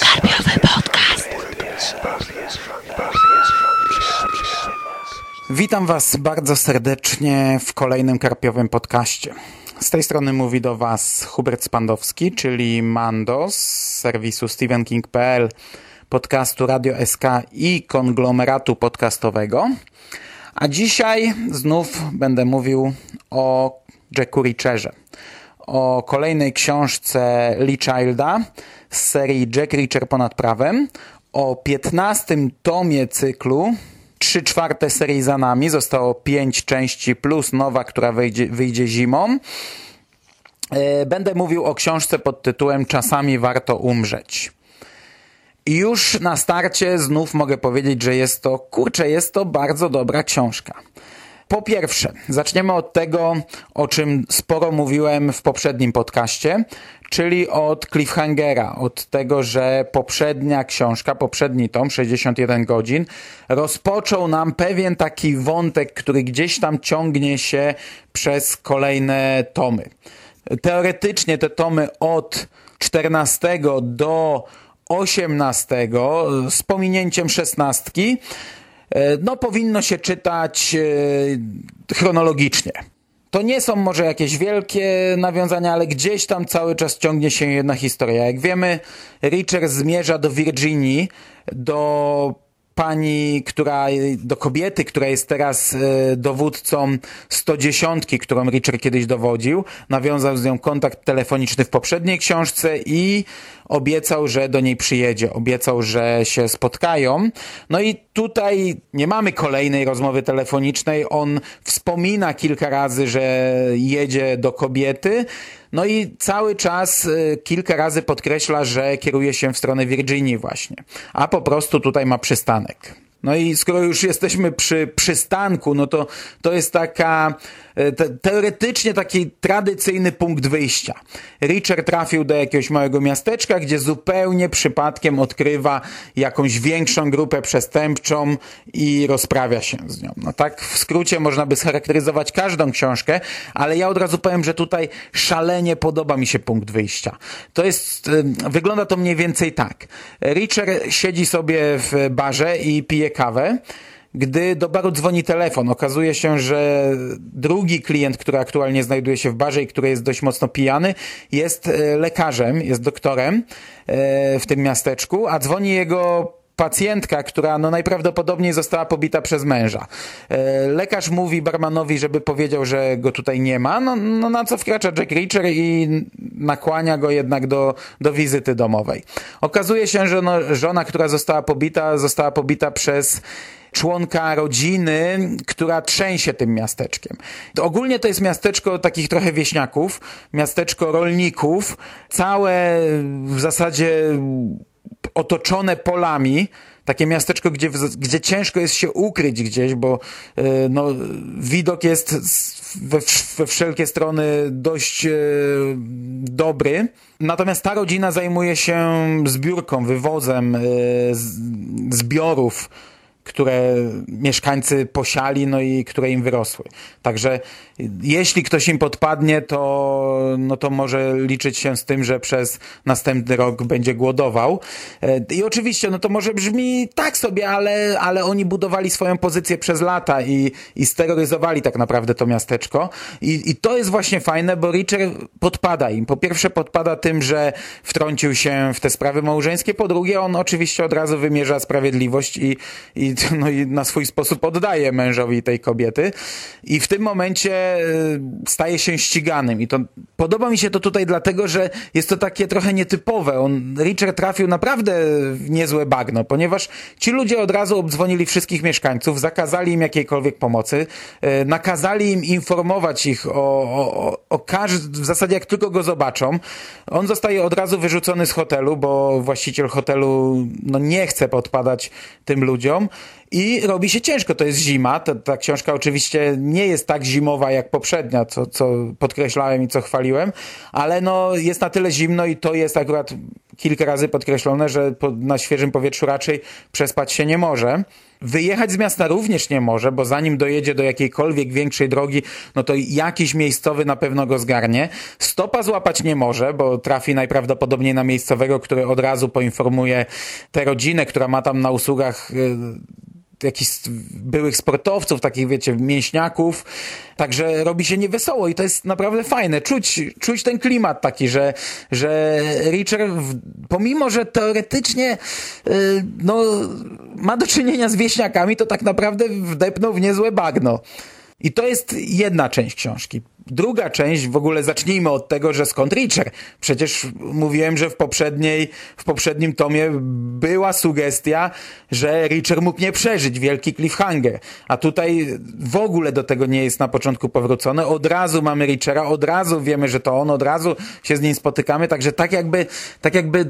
Karpiowy podcast. Witam Was bardzo serdecznie w kolejnym Karpiowym podcaście. Z tej strony mówi do Was Hubert Spandowski, czyli Mando z serwisu StephenKing.pl, podcastu Radio SK i konglomeratu podcastowego. A dzisiaj znów będę mówił o Jacku Richerze, o kolejnej książce Lee Childa z serii Jack Reacher ponad prawem, o 15 tomie cyklu Trzy czwarte serii za nami, zostało pięć części plus nowa, która wyjdzie, wyjdzie zimą. E, będę mówił o książce pod tytułem Czasami warto umrzeć. I już na starcie znów mogę powiedzieć, że jest to, kurczę, jest to bardzo dobra książka. Po pierwsze, zaczniemy od tego, o czym sporo mówiłem w poprzednim podcaście, czyli od cliffhangera, od tego, że poprzednia książka, poprzedni tom, 61 godzin, rozpoczął nam pewien taki wątek, który gdzieś tam ciągnie się przez kolejne tomy. Teoretycznie te tomy od 14 do 18 z pominięciem szesnastki no powinno się czytać e, chronologicznie. To nie są może jakieś wielkie nawiązania, ale gdzieś tam cały czas ciągnie się jedna historia. Jak wiemy, Richard zmierza do Virginii, do pani, która, do kobiety, która jest teraz e, dowódcą 110, którą Richard kiedyś dowodził. Nawiązał z nią kontakt telefoniczny w poprzedniej książce i obiecał, że do niej przyjedzie. Obiecał, że się spotkają. No i tutaj nie mamy kolejnej rozmowy telefonicznej. On wspomina kilka razy, że jedzie do kobiety. No i cały czas y, kilka razy podkreśla, że kieruje się w stronę Virginii właśnie, a po prostu tutaj ma przystanek. No i skoro już jesteśmy przy przystanku, no to to jest taka te, teoretycznie taki tradycyjny punkt wyjścia. Richard trafił do jakiegoś małego miasteczka, gdzie zupełnie przypadkiem odkrywa jakąś większą grupę przestępczą i rozprawia się z nią. No tak w skrócie można by scharakteryzować każdą książkę, ale ja od razu powiem, że tutaj szalenie podoba mi się punkt wyjścia. To jest, e, wygląda to mniej więcej tak. Richard siedzi sobie w barze i pije kawę, gdy do baru dzwoni telefon. Okazuje się, że drugi klient, który aktualnie znajduje się w barze i który jest dość mocno pijany, jest e, lekarzem, jest doktorem e, w tym miasteczku, a dzwoni jego pacjentka, która no najprawdopodobniej została pobita przez męża. E, lekarz mówi barmanowi, żeby powiedział, że go tutaj nie ma, no, no na co wkracza Jack Reacher i nakłania go jednak do, do wizyty domowej. Okazuje się, że no, żona, która została pobita, została pobita przez członka rodziny, która trzęsie tym miasteczkiem. Ogólnie to jest miasteczko takich trochę wieśniaków, miasteczko rolników, całe w zasadzie otoczone polami, takie miasteczko, gdzie, gdzie ciężko jest się ukryć gdzieś, bo e, no, widok jest we, we wszelkie strony dość e, dobry. Natomiast ta rodzina zajmuje się zbiórką, wywozem e, zbiorów które mieszkańcy posiali, no i które im wyrosły. Także jeśli ktoś im podpadnie, to, no to może liczyć się z tym, że przez następny rok będzie głodował. E, I oczywiście, no to może brzmi tak sobie, ale, ale oni budowali swoją pozycję przez lata i, i steroryzowali tak naprawdę to miasteczko. I, I to jest właśnie fajne, bo Richard podpada im. Po pierwsze podpada tym, że wtrącił się w te sprawy małżeńskie, po drugie on oczywiście od razu wymierza sprawiedliwość i, i no i na swój sposób oddaje mężowi tej kobiety i w tym momencie staje się ściganym i to podoba mi się to tutaj dlatego, że jest to takie trochę nietypowe. On, Richard trafił naprawdę w niezłe bagno, ponieważ ci ludzie od razu obdzwonili wszystkich mieszkańców, zakazali im jakiejkolwiek pomocy, e, nakazali im informować ich o, o, o każdym, w zasadzie jak tylko go zobaczą. On zostaje od razu wyrzucony z hotelu, bo właściciel hotelu no, nie chce podpadać tym ludziom i robi się ciężko. To jest zima. Ta, ta książka oczywiście nie jest tak zimowa jak poprzednia, co, co podkreślałem i co chwaliłem, ale no jest na tyle zimno i to jest akurat kilka razy podkreślone, że na świeżym powietrzu raczej przespać się nie może. Wyjechać z miasta również nie może, bo zanim dojedzie do jakiejkolwiek większej drogi, no to jakiś miejscowy na pewno go zgarnie. Stopa złapać nie może, bo trafi najprawdopodobniej na miejscowego, który od razu poinformuje tę rodzinę, która ma tam na usługach y, jakichś byłych sportowców, takich wiecie, mięśniaków, także robi się niewesoło i to jest naprawdę fajne. Czuć, czuć ten klimat taki, że, że Richard, pomimo, że teoretycznie yy, no, ma do czynienia z wieśniakami, to tak naprawdę wdepnął w niezłe bagno. I to jest jedna część książki. Druga część, w ogóle zacznijmy od tego, że skąd Richer? Przecież mówiłem, że w poprzedniej, w poprzednim tomie była sugestia, że Richer mógł nie przeżyć, wielki cliffhanger. A tutaj w ogóle do tego nie jest na początku powrócone. Od razu mamy Richera, od razu wiemy, że to on, od razu się z nim spotykamy, także tak jakby, tak jakby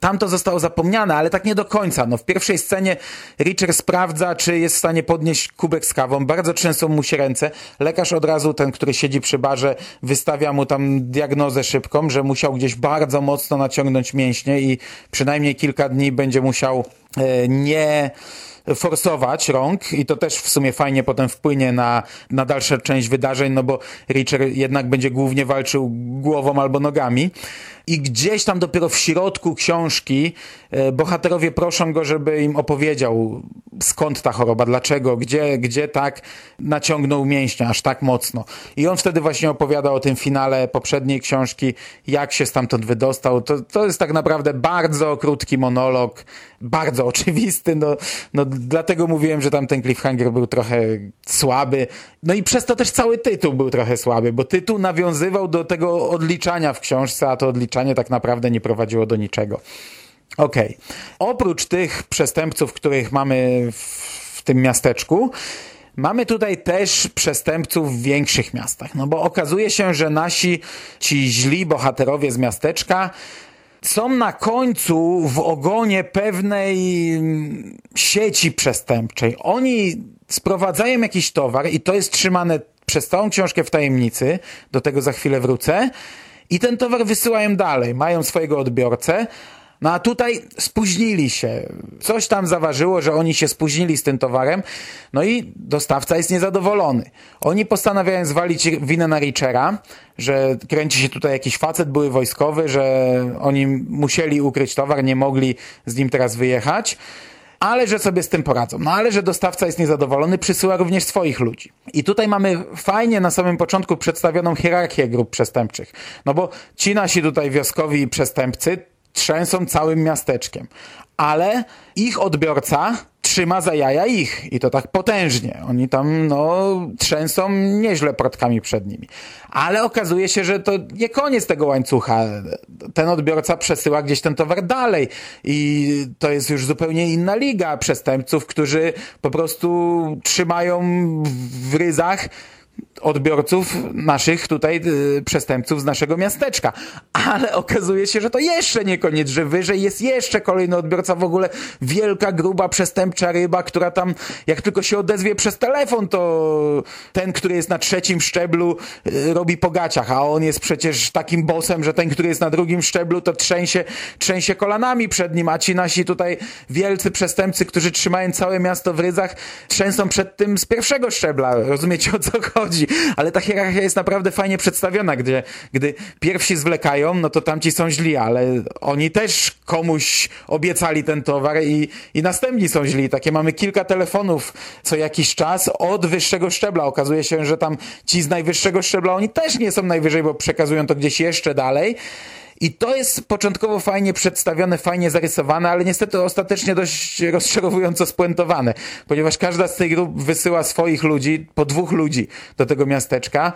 tam to zostało zapomniane, ale tak nie do końca. No w pierwszej scenie Richer sprawdza, czy jest w stanie podnieść kubek z kawą. Bardzo trzęsą mu się ręce. Lekarz od razu, ten, który siedzi przy barze wystawia mu tam diagnozę szybką, że musiał gdzieś bardzo mocno naciągnąć mięśnie i przynajmniej kilka dni będzie musiał e, nie forsować rąk i to też w sumie fajnie potem wpłynie na, na dalszą część wydarzeń, no bo Richard jednak będzie głównie walczył głową albo nogami i gdzieś tam dopiero w środku książki e, bohaterowie proszą go, żeby im opowiedział skąd ta choroba, dlaczego, gdzie, gdzie tak naciągnął mięśnia aż tak mocno. I on wtedy właśnie opowiada o tym finale poprzedniej książki, jak się stamtąd wydostał. To, to jest tak naprawdę bardzo krótki monolog, bardzo oczywisty, no, no dlatego mówiłem, że tam ten cliffhanger był trochę słaby. No i przez to też cały tytuł był trochę słaby, bo tytuł nawiązywał do tego odliczania w książce, a to odliczanie tak naprawdę nie prowadziło do niczego. Okej. Okay. Oprócz tych przestępców, których mamy w tym miasteczku, Mamy tutaj też przestępców w większych miastach, no bo okazuje się, że nasi ci źli bohaterowie z miasteczka są na końcu w ogonie pewnej sieci przestępczej. Oni sprowadzają jakiś towar i to jest trzymane przez całą książkę w tajemnicy, do tego za chwilę wrócę, i ten towar wysyłają dalej, mają swojego odbiorcę, no a tutaj spóźnili się. Coś tam zaważyło, że oni się spóźnili z tym towarem, no i dostawca jest niezadowolony. Oni postanawiają zwalić winę na Richera, że kręci się tutaj jakiś facet, były wojskowy, że oni musieli ukryć towar, nie mogli z nim teraz wyjechać ale że sobie z tym poradzą. No ale że dostawca jest niezadowolony, przysyła również swoich ludzi. I tutaj mamy fajnie na samym początku przedstawioną hierarchię grup przestępczych. No bo ci nasi tutaj wioskowi przestępcy trzęsą całym miasteczkiem. Ale ich odbiorca trzyma za jaja ich i to tak potężnie. Oni tam no, trzęsą nieźle protkami przed nimi. Ale okazuje się, że to nie koniec tego łańcucha. Ten odbiorca przesyła gdzieś ten towar dalej i to jest już zupełnie inna liga przestępców, którzy po prostu trzymają w ryzach odbiorców naszych tutaj y, przestępców z naszego miasteczka. Ale okazuje się, że to jeszcze nie koniec, że wyżej jest jeszcze kolejny odbiorca, w ogóle wielka, gruba, przestępcza ryba, która tam jak tylko się odezwie przez telefon, to ten, który jest na trzecim szczeblu y, robi po gaciach, a on jest przecież takim bossem, że ten, który jest na drugim szczeblu, to trzęsie, trzęsie kolanami przed nim, a ci nasi tutaj wielcy przestępcy, którzy trzymają całe miasto w ryzach, trzęsą przed tym z pierwszego szczebla. Rozumiecie o co chodzi? Ale ta hierarchia jest naprawdę fajnie przedstawiona, gdzie, gdy pierwsi zwlekają, no to tamci są źli, ale oni też komuś obiecali ten towar i, i następni są źli. Takie mamy kilka telefonów co jakiś czas od wyższego szczebla. Okazuje się, że tam ci z najwyższego szczebla, oni też nie są najwyżej, bo przekazują to gdzieś jeszcze dalej. I to jest początkowo fajnie przedstawione, fajnie zarysowane, ale niestety ostatecznie dość rozczarowująco spuentowane, ponieważ każda z tych grup wysyła swoich ludzi, po dwóch ludzi do tego miasteczka,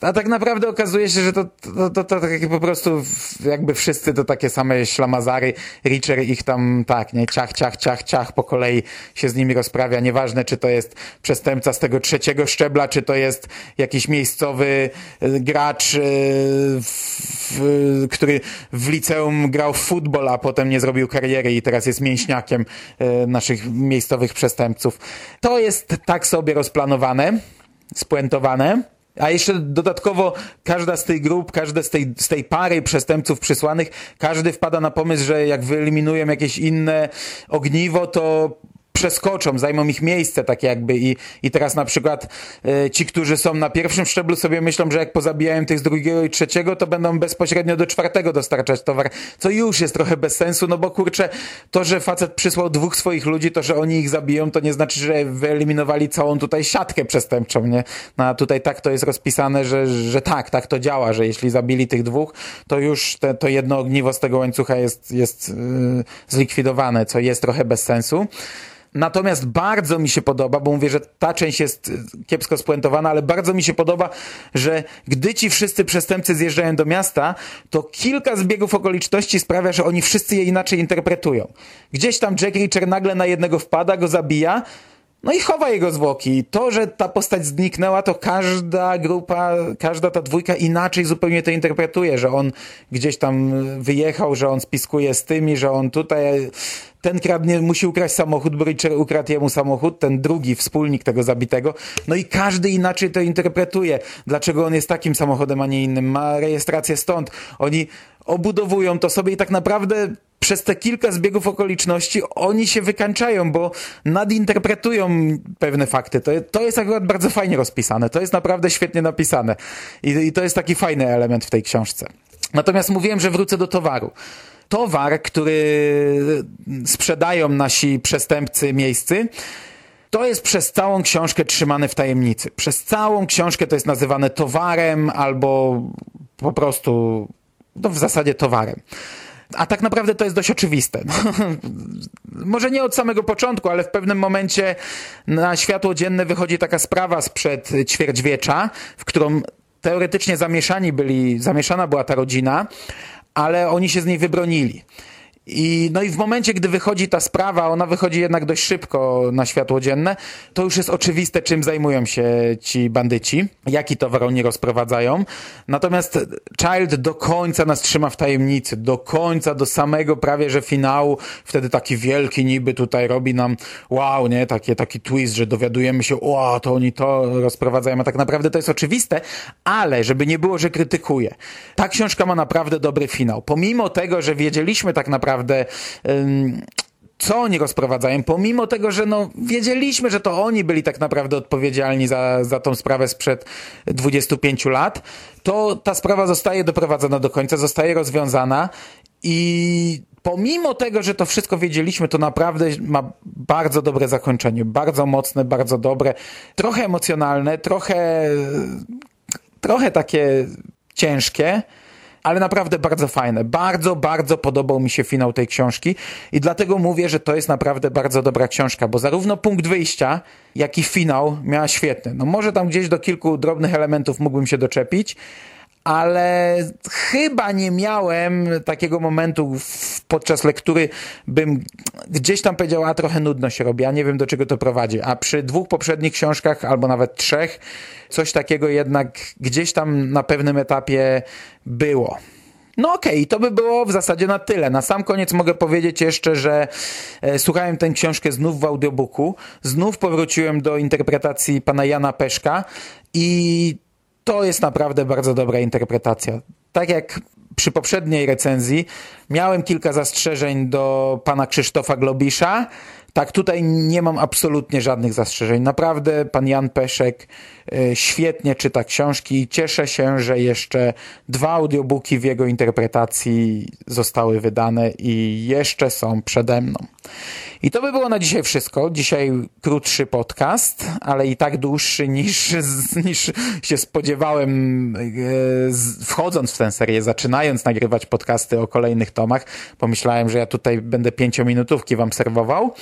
a tak naprawdę okazuje się, że to, to, to, to takie po prostu jakby wszyscy to takie same ślamazary. Richer ich tam tak, nie, ciach, ciach, ciach, ciach po kolei się z nimi rozprawia. Nieważne, czy to jest przestępca z tego trzeciego szczebla, czy to jest jakiś miejscowy y, gracz, y, w, który w liceum grał w futbol, a potem nie zrobił kariery i teraz jest mięśniakiem y, naszych miejscowych przestępców. To jest tak sobie rozplanowane, spuentowane A jeszcze dodatkowo każda z tej grup, każda z tej, z tej pary przestępców przysłanych, każdy wpada na pomysł, że jak wyeliminują jakieś inne ogniwo, to przeskoczą, zajmą ich miejsce tak jakby i, i teraz na przykład e, ci, którzy są na pierwszym szczeblu sobie myślą, że jak pozabijają tych z drugiego i trzeciego, to będą bezpośrednio do czwartego dostarczać towar, co już jest trochę bez sensu, no bo kurczę, to, że facet przysłał dwóch swoich ludzi, to, że oni ich zabiją, to nie znaczy, że wyeliminowali całą tutaj siatkę przestępczą, nie? No a tutaj tak to jest rozpisane, że, że tak, tak to działa, że jeśli zabili tych dwóch, to już te, to jedno ogniwo z tego łańcucha jest, jest yy, zlikwidowane, co jest trochę bez sensu. Natomiast bardzo mi się podoba, bo mówię, że ta część jest y, kiepsko spuentowana, ale bardzo mi się podoba, że gdy ci wszyscy przestępcy zjeżdżają do miasta, to kilka zbiegów okoliczności sprawia, że oni wszyscy je inaczej interpretują. Gdzieś tam Jack Reacher nagle na jednego wpada, go zabija, no i chowa jego zwłoki. To, że ta postać zniknęła, to każda grupa, każda ta dwójka inaczej zupełnie to interpretuje, że on gdzieś tam wyjechał, że on spiskuje z tymi, że on tutaj ten kradnie, musi ukraść samochód, bo Richard ukradł jemu samochód, ten drugi wspólnik tego zabitego. No i każdy inaczej to interpretuje. Dlaczego on jest takim samochodem, a nie innym? Ma rejestrację stąd. Oni obudowują to sobie i tak naprawdę przez te kilka zbiegów okoliczności oni się wykańczają, bo nadinterpretują pewne fakty. To, to jest akurat bardzo fajnie rozpisane. To jest naprawdę świetnie napisane. I, I to jest taki fajny element w tej książce. Natomiast mówiłem, że wrócę do towaru towar, który sprzedają nasi przestępcy miejscy, to jest przez całą książkę trzymane w tajemnicy. Przez całą książkę to jest nazywane towarem albo po prostu, no w zasadzie towarem. A tak naprawdę to jest dość oczywiste. Może nie od samego początku, ale w pewnym momencie na światło dzienne wychodzi taka sprawa sprzed ćwierćwiecza, w którą teoretycznie zamieszani byli, zamieszana była ta rodzina, ale oni się z niej wybronili. I, no i w momencie, gdy wychodzi ta sprawa, ona wychodzi jednak dość szybko na światło dzienne, to już jest oczywiste, czym zajmują się ci bandyci, jaki towar oni rozprowadzają. Natomiast Child do końca nas trzyma w tajemnicy, do końca, do samego prawie, że finału, wtedy taki wielki niby tutaj robi nam wow, nie, Takie, taki twist, że dowiadujemy się, o, to oni to rozprowadzają, a tak naprawdę to jest oczywiste, ale żeby nie było, że krytykuję. Ta książka ma naprawdę dobry finał. Pomimo tego, że wiedzieliśmy tak naprawdę, naprawdę co oni rozprowadzają, pomimo tego, że no, wiedzieliśmy, że to oni byli tak naprawdę odpowiedzialni za, za tą sprawę sprzed 25 lat, to ta sprawa zostaje doprowadzona do końca, zostaje rozwiązana i pomimo tego, że to wszystko wiedzieliśmy, to naprawdę ma bardzo dobre zakończenie, bardzo mocne, bardzo dobre, trochę emocjonalne, trochę, trochę takie ciężkie, ale naprawdę bardzo fajne. Bardzo, bardzo podobał mi się finał tej książki i dlatego mówię, że to jest naprawdę bardzo dobra książka, bo zarówno punkt wyjścia, jak i finał miała świetny. No może tam gdzieś do kilku drobnych elementów mógłbym się doczepić, ale chyba nie miałem takiego momentu podczas lektury, bym gdzieś tam powiedział, a trochę nudno się robi, a nie wiem do czego to prowadzi. A przy dwóch poprzednich książkach, albo nawet trzech, coś takiego jednak gdzieś tam na pewnym etapie było. No okej, okay, to by było w zasadzie na tyle. Na sam koniec mogę powiedzieć jeszcze, że e, słuchałem tę książkę znów w audiobooku, znów powróciłem do interpretacji pana Jana Peszka i to jest naprawdę bardzo dobra interpretacja. Tak jak przy poprzedniej recenzji miałem kilka zastrzeżeń do pana Krzysztofa Globisza, tak tutaj nie mam absolutnie żadnych zastrzeżeń. Naprawdę pan Jan Peszek e, świetnie czyta książki i cieszę się, że jeszcze dwa audiobooki w jego interpretacji zostały wydane i jeszcze są przede mną. I to by było na dzisiaj wszystko. Dzisiaj krótszy podcast, ale i tak dłuższy niż, niż się spodziewałem e, wchodząc w tę serię, zaczynając nagrywać podcasty o kolejnych tomach. Pomyślałem, że ja tutaj będę pięciominutówki wam serwował.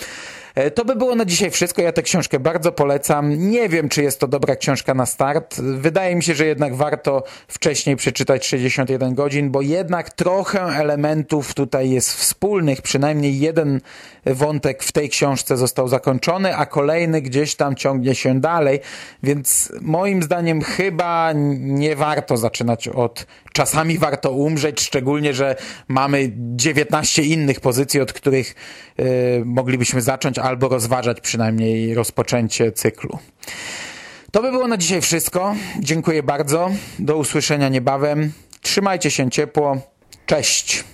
E, to by było na dzisiaj wszystko. Ja tę książkę bardzo polecam. Nie wiem, czy jest to dobra książka na start. Wydaje mi się, że jednak warto wcześniej przeczytać 61 godzin, bo jednak trochę elementów tutaj jest wspólnych. Przynajmniej jeden wątek w tej książce został zakończony, a kolejny gdzieś tam ciągnie się dalej. Więc moim zdaniem chyba nie warto zaczynać od czasami warto umrzeć, szczególnie, że mamy 19 innych pozycji, od których y, moglibyśmy zacząć albo rozważać przynajmniej rozpoczęcie cyklu. To by było na dzisiaj wszystko. Dziękuję bardzo. Do usłyszenia niebawem. Trzymajcie się ciepło. Cześć.